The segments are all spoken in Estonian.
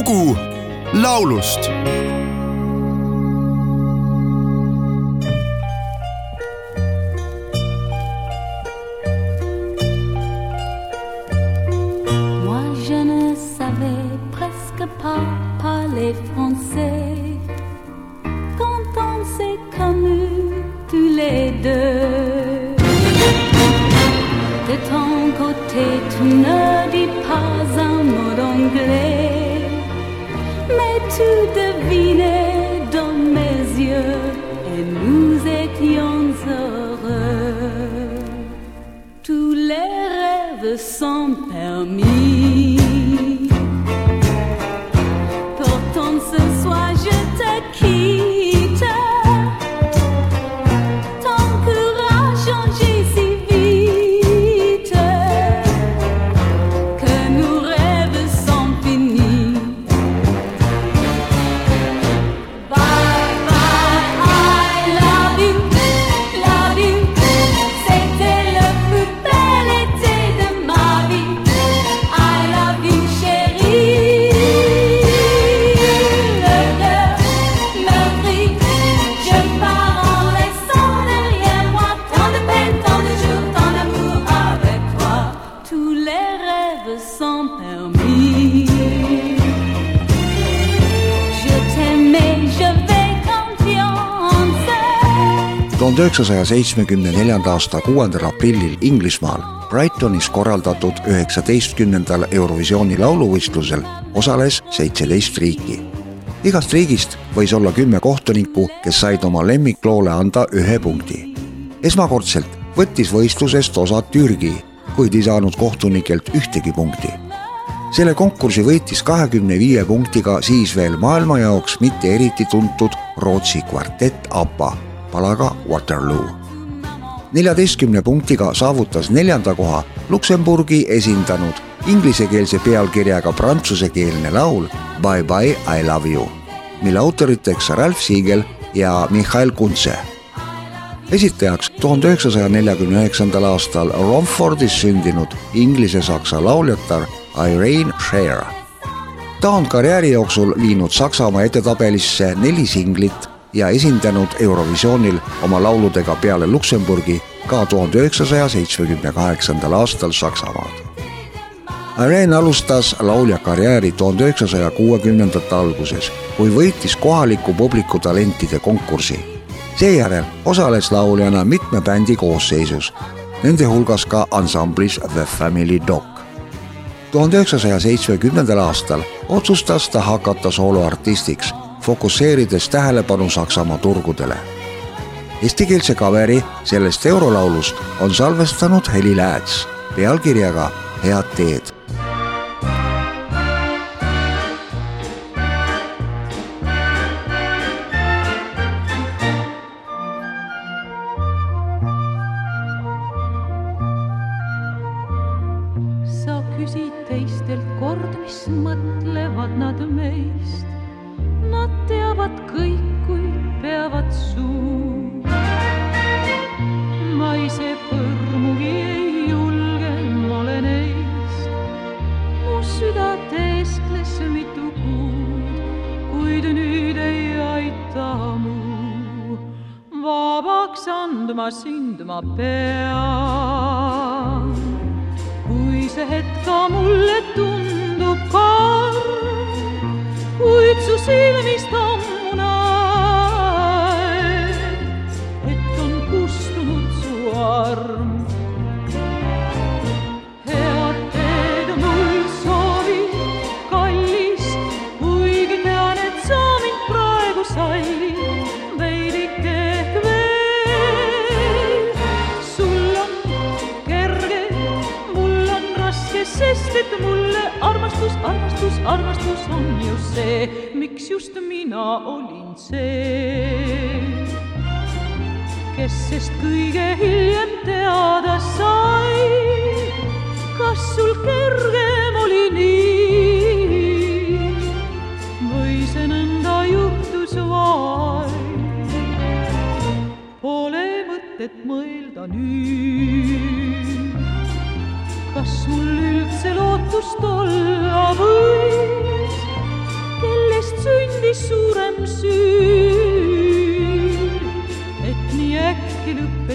lugu laulust. Moi je ne savais presque pas parler français. Quand on s'est connus tous les deux. De ton côté, tu ne dis pas un mot d'anglais, mais tu devinais dans mes yeux et nous étions heureux. Tous les rêves sont permis. Tuhande üheksasaja seitsmekümne neljanda aasta kuuendal aprillil Inglismaal Brightonis korraldatud üheksateistkümnendal Eurovisiooni lauluvõistlusel osales seitseteist riiki. igast riigist võis olla kümme kohtunikku, kes said oma lemmikloole anda ühe punkti. esmakordselt võttis võistlusest osa Türgi, kuid ei saanud kohtunikelt ühtegi punkti selle konkursi võitis kahekümne viie punktiga siis veel maailma jaoks mitte eriti tuntud Rootsi kvartett ABBA palaga Waterloo. neljateistkümne punktiga saavutas neljanda koha Luksemburgi esindanud inglisekeelse pealkirjaga prantsusekeelne laul Bye bye I love you, mille autoriteks Ralf Siegel ja Mihhail Kuntse esitajaks tuhande üheksasaja neljakümne üheksandal aastal Romfordis sündinud inglise-saksa lauljatar Irene Scheer. ta on karjääri jooksul viinud Saksamaa edetabelisse neli singlit ja esindanud Eurovisioonil oma lauludega peale Luksemburgi ka tuhande üheksasaja seitsmekümne kaheksandal aastal Saksamaad. Irene alustas laulja karjääri tuhande üheksasaja kuuekümnendate alguses, kui võitis kohaliku publiku talentide konkursi. seejärel osales lauljana mitme bändi koosseisus, nende hulgas ka ansamblis The Family Dog. tuhande üheksasaja seitsmekümnendal aastal otsustas ta hakata sooloartistiks, fokusseerides tähelepanu Saksamaa turgudele. Eestikeelse kaveri sellest eurolaulust on salvestanud Heli Lääts pealkirjaga Head teed vabaks andma sind ma pean. Kui see hetk ka mulle tundub karm, kuid su silmist ammu armastus, armastus, armastus on ju see, miks just mina olin see, kes sest kõige hiljem teada sai. kas sul kergem oli nii või see nõnda juhtus vaid? Pole mõtet mõelda nüüd, kas mul üldse syy, et niin äkkinyt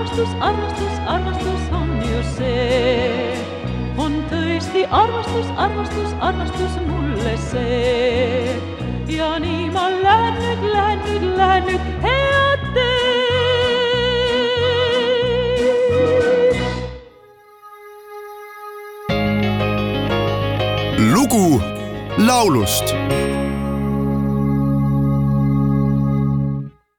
armastus, armastus, armastus on ju see. on tõesti armastus, armastus, armastus mulle see. ja nii ma lähen nüüd, lähen nüüd, lähen nüüd head teed. lugu laulust